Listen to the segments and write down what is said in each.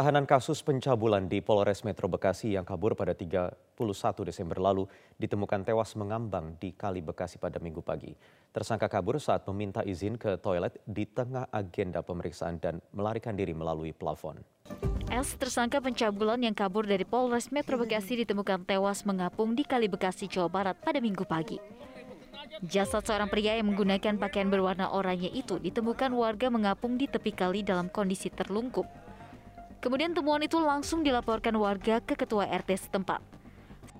tahanan kasus pencabulan di Polres Metro Bekasi yang kabur pada 31 Desember lalu ditemukan tewas mengambang di Kali Bekasi pada minggu pagi. Tersangka kabur saat meminta izin ke toilet di tengah agenda pemeriksaan dan melarikan diri melalui plafon. S, tersangka pencabulan yang kabur dari Polres Metro Bekasi ditemukan tewas mengapung di Kali Bekasi, Jawa Barat pada minggu pagi. Jasad seorang pria yang menggunakan pakaian berwarna oranye itu ditemukan warga mengapung di tepi kali dalam kondisi terlungkup. Kemudian temuan itu langsung dilaporkan warga ke ketua RT setempat.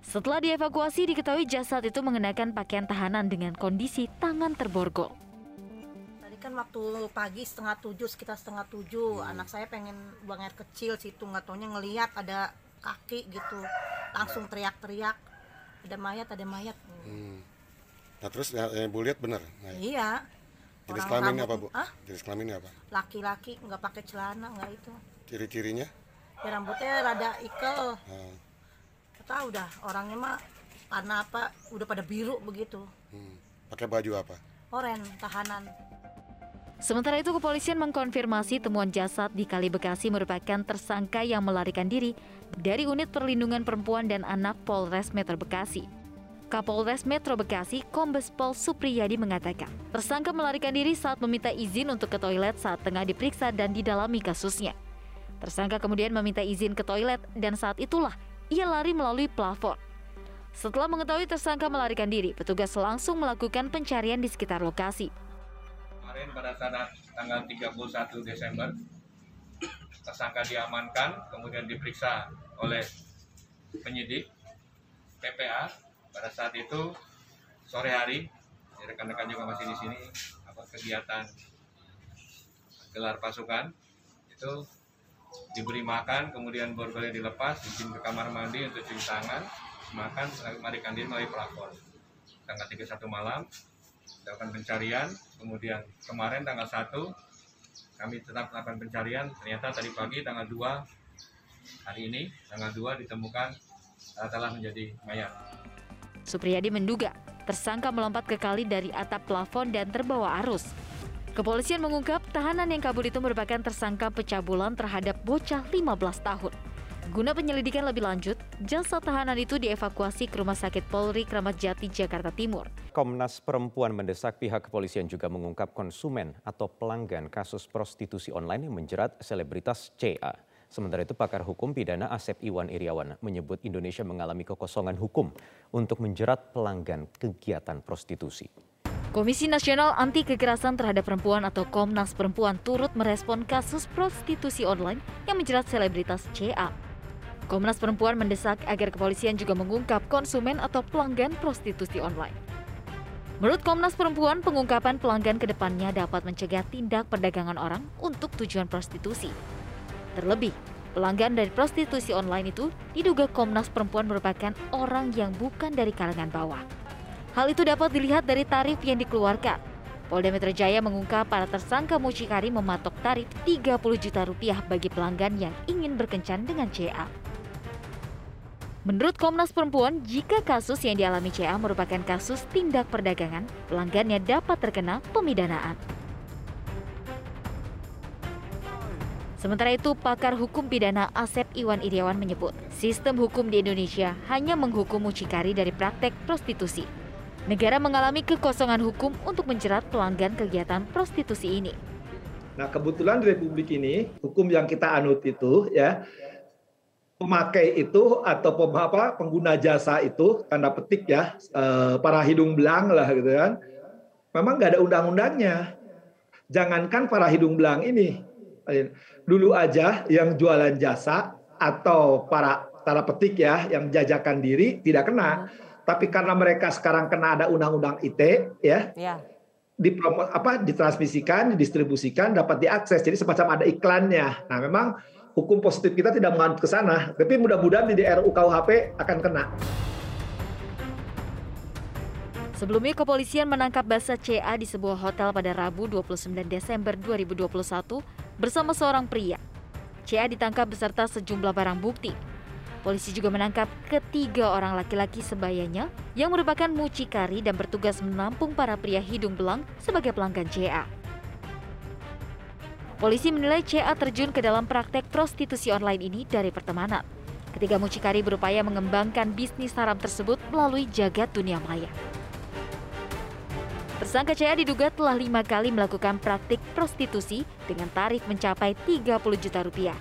Setelah dievakuasi diketahui jasad itu mengenakan pakaian tahanan dengan kondisi tangan terborgol. Tadi kan waktu pagi setengah tujuh, sekitar setengah tujuh, anak saya pengen buang air kecil situ, nggak taunya ngelihat ada kaki gitu, langsung teriak-teriak, ada mayat, ada mayat. Hmm. Nah terus yang ibu lihat benar? Nah, Iya. Jenis kelaminnya apa bu? Ah, Jenis kelaminnya apa? laki-laki nggak pakai celana nggak itu. Ciri-cirinya? Ya rambutnya rada ikel, Nggak tahu dah orangnya mah warna apa, udah pada biru begitu, hmm. Pakai baju apa? oren tahanan. Sementara itu kepolisian mengkonfirmasi temuan jasad di Kali Bekasi merupakan tersangka yang melarikan diri dari unit perlindungan perempuan dan anak Polres Metro Bekasi. Kapolres Metro Bekasi, Kombes Pol Supriyadi mengatakan, tersangka melarikan diri saat meminta izin untuk ke toilet saat tengah diperiksa dan didalami kasusnya. Tersangka kemudian meminta izin ke toilet dan saat itulah ia lari melalui plafon. Setelah mengetahui tersangka melarikan diri, petugas langsung melakukan pencarian di sekitar lokasi. Kemarin pada saat tanggal 31 Desember, tersangka diamankan, kemudian diperiksa oleh penyidik PPA. Pada saat itu sore hari, rekan-rekan juga masih di sini, apa kegiatan gelar pasukan itu diberi makan, kemudian boleh dilepas, izin ke kamar mandi untuk cuci tangan, makan, melarikan diri melalui pelapor. Tanggal 31 malam, dilakukan pencarian, kemudian kemarin tanggal 1 kami tetap melakukan pencarian, ternyata tadi pagi tanggal 2 hari ini tanggal 2 ditemukan uh, telah menjadi mayat. Supriyadi menduga tersangka melompat ke kali dari atap plafon dan terbawa arus. Kepolisian mengungkap tahanan yang kabur itu merupakan tersangka pencabulan terhadap bocah 15 tahun. Guna penyelidikan lebih lanjut, jasad tahanan itu dievakuasi ke Rumah Sakit Polri Kramat Jati, Jakarta Timur. Komnas Perempuan mendesak pihak kepolisian juga mengungkap konsumen atau pelanggan kasus prostitusi online yang menjerat selebritas CA. Sementara itu pakar hukum pidana Asep Iwan Iriawan menyebut Indonesia mengalami kekosongan hukum untuk menjerat pelanggan kegiatan prostitusi. Komisi Nasional Anti Kekerasan Terhadap Perempuan atau Komnas Perempuan turut merespon kasus prostitusi online yang menjerat selebritas CA. Komnas Perempuan mendesak agar kepolisian juga mengungkap konsumen atau pelanggan prostitusi online. Menurut Komnas Perempuan, pengungkapan pelanggan ke depannya dapat mencegah tindak perdagangan orang untuk tujuan prostitusi. Terlebih, pelanggan dari prostitusi online itu diduga Komnas Perempuan merupakan orang yang bukan dari kalangan bawah. Hal itu dapat dilihat dari tarif yang dikeluarkan. Polda Metro Jaya mengungkap para tersangka mucikari mematok tarif 30 juta rupiah bagi pelanggan yang ingin berkencan dengan CA. Menurut Komnas Perempuan, jika kasus yang dialami CA merupakan kasus tindak perdagangan, pelanggannya dapat terkena pemidanaan. Sementara itu, pakar hukum pidana Asep Iwan Iriawan menyebut, sistem hukum di Indonesia hanya menghukum mucikari dari praktek prostitusi. Negara mengalami kekosongan hukum untuk menjerat pelanggan kegiatan prostitusi ini. Nah, kebetulan di Republik ini hukum yang kita anut itu ya pemakai itu atau pem- apa pengguna jasa itu tanda petik ya eh, para hidung belang lah gitu kan. Memang nggak ada undang-undangnya. Jangankan para hidung belang ini dulu aja yang jualan jasa atau para tanda petik ya yang jajakan diri tidak kena. Tapi karena mereka sekarang kena ada undang-undang ITE ya, Ya. dipromo apa ditransmisikan, didistribusikan, dapat diakses. Jadi semacam ada iklannya. Nah, memang hukum positif kita tidak menganut ke sana, tapi mudah-mudahan di RUU KUHP akan kena. Sebelumnya kepolisian menangkap Basa CA di sebuah hotel pada Rabu 29 Desember 2021 bersama seorang pria. CA ditangkap beserta sejumlah barang bukti. Polisi juga menangkap ketiga orang laki-laki sebayanya yang merupakan mucikari dan bertugas menampung para pria hidung belang sebagai pelanggan CA. Polisi menilai CA terjun ke dalam praktek prostitusi online ini dari pertemanan. Ketiga mucikari berupaya mengembangkan bisnis haram tersebut melalui jagat dunia maya. Tersangka CA diduga telah lima kali melakukan praktik prostitusi dengan tarif mencapai 30 juta rupiah.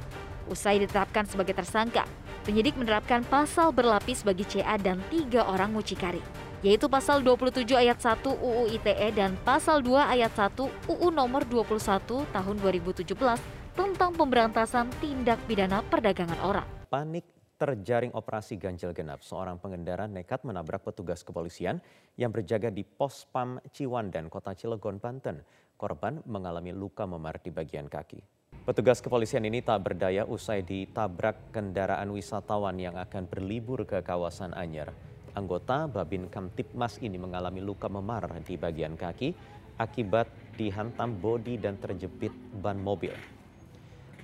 Usai ditetapkan sebagai tersangka, penyidik menerapkan pasal berlapis bagi CA dan tiga orang mucikari yaitu pasal 27 ayat 1 UU ITE dan pasal 2 ayat 1 UU nomor 21 tahun 2017 tentang pemberantasan tindak pidana perdagangan orang. Panik terjaring operasi ganjil genap. Seorang pengendara nekat menabrak petugas kepolisian yang berjaga di pos PAM Ciwandan, Kota Cilegon, Banten. Korban mengalami luka memar di bagian kaki. Petugas kepolisian ini tak berdaya usai ditabrak kendaraan wisatawan yang akan berlibur ke kawasan Anyer. Anggota Babin Kamtipmas ini mengalami luka memar di bagian kaki akibat dihantam bodi dan terjepit ban mobil.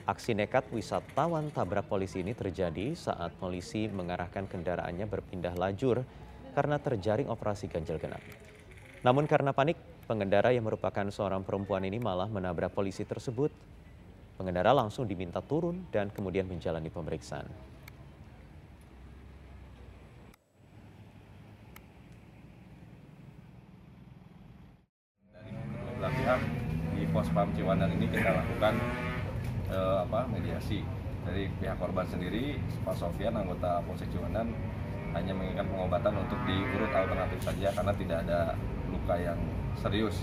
Aksi nekat wisatawan tabrak polisi ini terjadi saat polisi mengarahkan kendaraannya berpindah lajur karena terjaring operasi ganjil genap. Namun karena panik, pengendara yang merupakan seorang perempuan ini malah menabrak polisi tersebut. Pengendara langsung diminta turun dan kemudian menjalani pemeriksaan. belah pihak di pos pam Ciwandan ini kita lakukan eh, apa mediasi dari pihak korban sendiri Pak Sofian anggota Polsek Ciwandan hanya menginginkan pengobatan untuk diurut alternatif saja karena tidak ada luka yang serius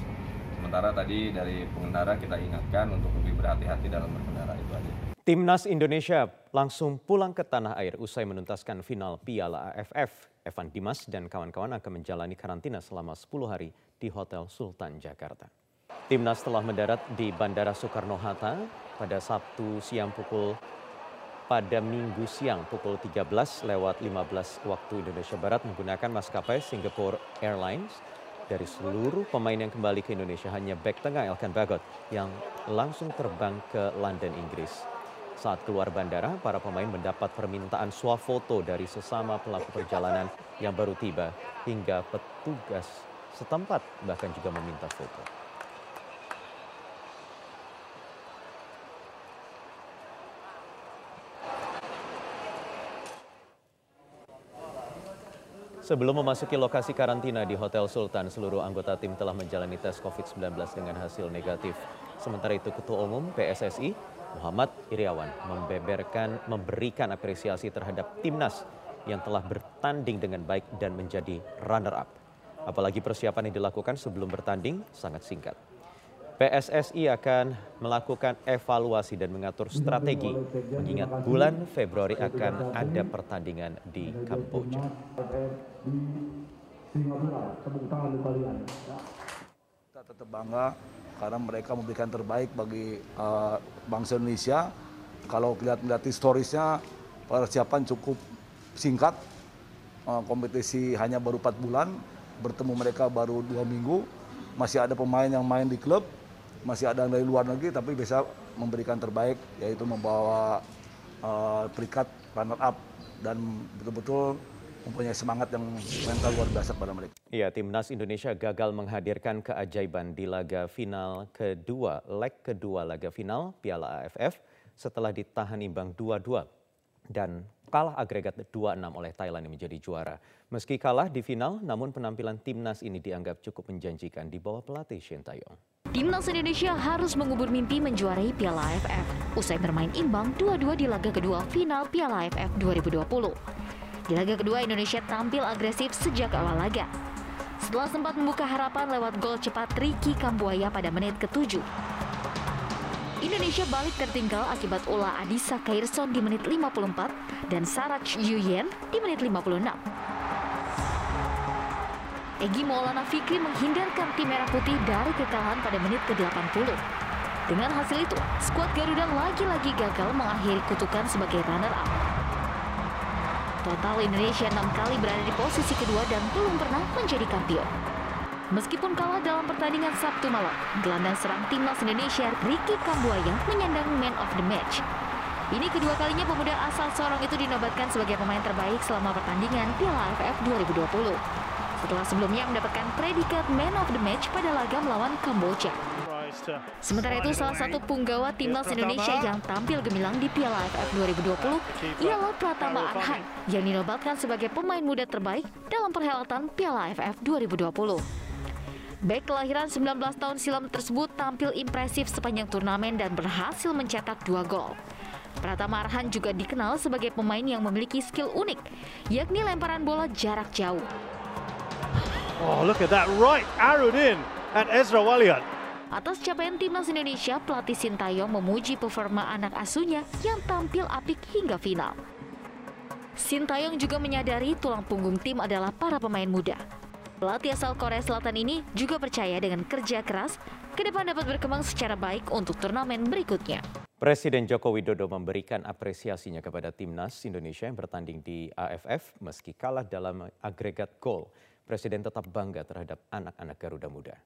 sementara tadi dari pengendara kita ingatkan untuk lebih berhati-hati dalam berkendara itu aja. Timnas Indonesia langsung pulang ke tanah air usai menuntaskan final Piala AFF. Evan Dimas dan kawan-kawan akan menjalani karantina selama 10 hari di Hotel Sultan Jakarta. Timnas telah mendarat di Bandara Soekarno-Hatta pada Sabtu siang pukul pada Minggu siang pukul 13 lewat 15 waktu Indonesia Barat menggunakan maskapai Singapore Airlines. Dari seluruh pemain yang kembali ke Indonesia hanya back tengah Elkan Bagot yang langsung terbang ke London, Inggris. Saat keluar bandara, para pemain mendapat permintaan swafoto dari sesama pelaku perjalanan yang baru tiba hingga petugas setempat bahkan juga meminta foto. Sebelum memasuki lokasi karantina di Hotel Sultan, seluruh anggota tim telah menjalani tes COVID-19 dengan hasil negatif. Sementara itu, Ketua Umum PSSI Muhammad Iriawan membeberkan memberikan apresiasi terhadap timnas yang telah bertanding dengan baik dan menjadi runner-up. Apalagi persiapan yang dilakukan sebelum bertanding sangat singkat. PSSI akan melakukan evaluasi dan mengatur strategi mengingat bulan Februari akan ada pertandingan di Kamboja. Kita tetap bangga karena mereka memberikan terbaik bagi uh, bangsa Indonesia. Kalau lihat-lihat historisnya persiapan cukup singkat, uh, kompetisi hanya baru 4 bulan, bertemu mereka baru dua minggu, masih ada pemain yang main di klub, masih ada yang dari luar negeri tapi bisa memberikan terbaik yaitu membawa uh, peringkat runner up dan betul-betul mempunyai semangat yang mental luar biasa pada mereka. Iya, timnas Indonesia gagal menghadirkan keajaiban di laga final kedua, leg kedua laga final Piala AFF setelah ditahan imbang 2-2 dan kalah agregat 2-6 oleh Thailand yang menjadi juara. Meski kalah di final, namun penampilan timnas ini dianggap cukup menjanjikan di bawah pelatih Shin Taeyong. Timnas Indonesia harus mengubur mimpi menjuarai Piala AFF usai bermain imbang 2-2 di laga kedua final Piala AFF 2020. Di laga kedua Indonesia tampil agresif sejak awal laga. Setelah sempat membuka harapan lewat gol cepat Ricky Kambuaya pada menit ke-7. Indonesia balik tertinggal akibat ulah Adisa Kairson di menit 54 dan Sarach Yuyen di menit 56. Egi Maulana Fikri menghindarkan tim Merah Putih dari kekalahan pada menit ke-80. Dengan hasil itu, skuad Garuda lagi-lagi gagal mengakhiri kutukan sebagai runner-up. Total Indonesia enam kali berada di posisi kedua dan belum pernah menjadi kampion. Meskipun kalah dalam pertandingan Sabtu malam, gelandang serang timnas Indonesia Ricky Kambuaya menyandang man of the match. Ini kedua kalinya pemuda asal Sorong itu dinobatkan sebagai pemain terbaik selama pertandingan Piala AFF 2020 setelah sebelumnya mendapatkan predikat Man of the Match pada laga melawan Kamboja. Sementara itu salah satu punggawa timnas Indonesia yang tampil gemilang di Piala AFF 2020 ialah Pratama Arhan yang dinobatkan sebagai pemain muda terbaik dalam perhelatan Piala AFF 2020. Bek kelahiran 19 tahun silam tersebut tampil impresif sepanjang turnamen dan berhasil mencetak dua gol. Pratama Arhan juga dikenal sebagai pemain yang memiliki skill unik, yakni lemparan bola jarak jauh. Oh, look at that right arrowed in at Ezra Walian. Atas capaian timnas Indonesia, pelatih Sintayong memuji performa anak asuhnya yang tampil apik hingga final. Sintayong juga menyadari tulang punggung tim adalah para pemain muda. Pelatih asal Korea Selatan ini juga percaya dengan kerja keras, ke depan dapat berkembang secara baik untuk turnamen berikutnya. Presiden Joko Widodo memberikan apresiasinya kepada timnas Indonesia yang bertanding di AFF meski kalah dalam agregat gol. Presiden tetap bangga terhadap anak-anak Garuda Muda.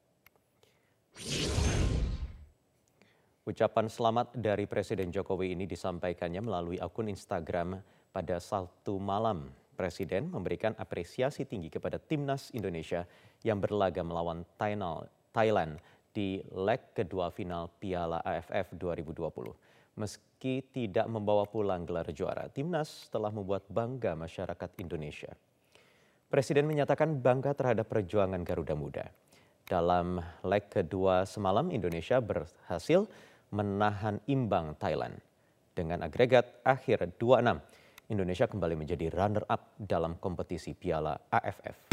Ucapan selamat dari Presiden Jokowi ini disampaikannya melalui akun Instagram pada Sabtu malam. Presiden memberikan apresiasi tinggi kepada timnas Indonesia yang berlaga melawan Thailand di leg kedua final Piala AFF 2020. Meski tidak membawa pulang gelar juara, timnas telah membuat bangga masyarakat Indonesia. Presiden menyatakan bangga terhadap perjuangan Garuda Muda. Dalam leg kedua semalam, Indonesia berhasil menahan imbang Thailand. Dengan agregat akhir 2-6, Indonesia kembali menjadi runner-up dalam kompetisi Piala AFF.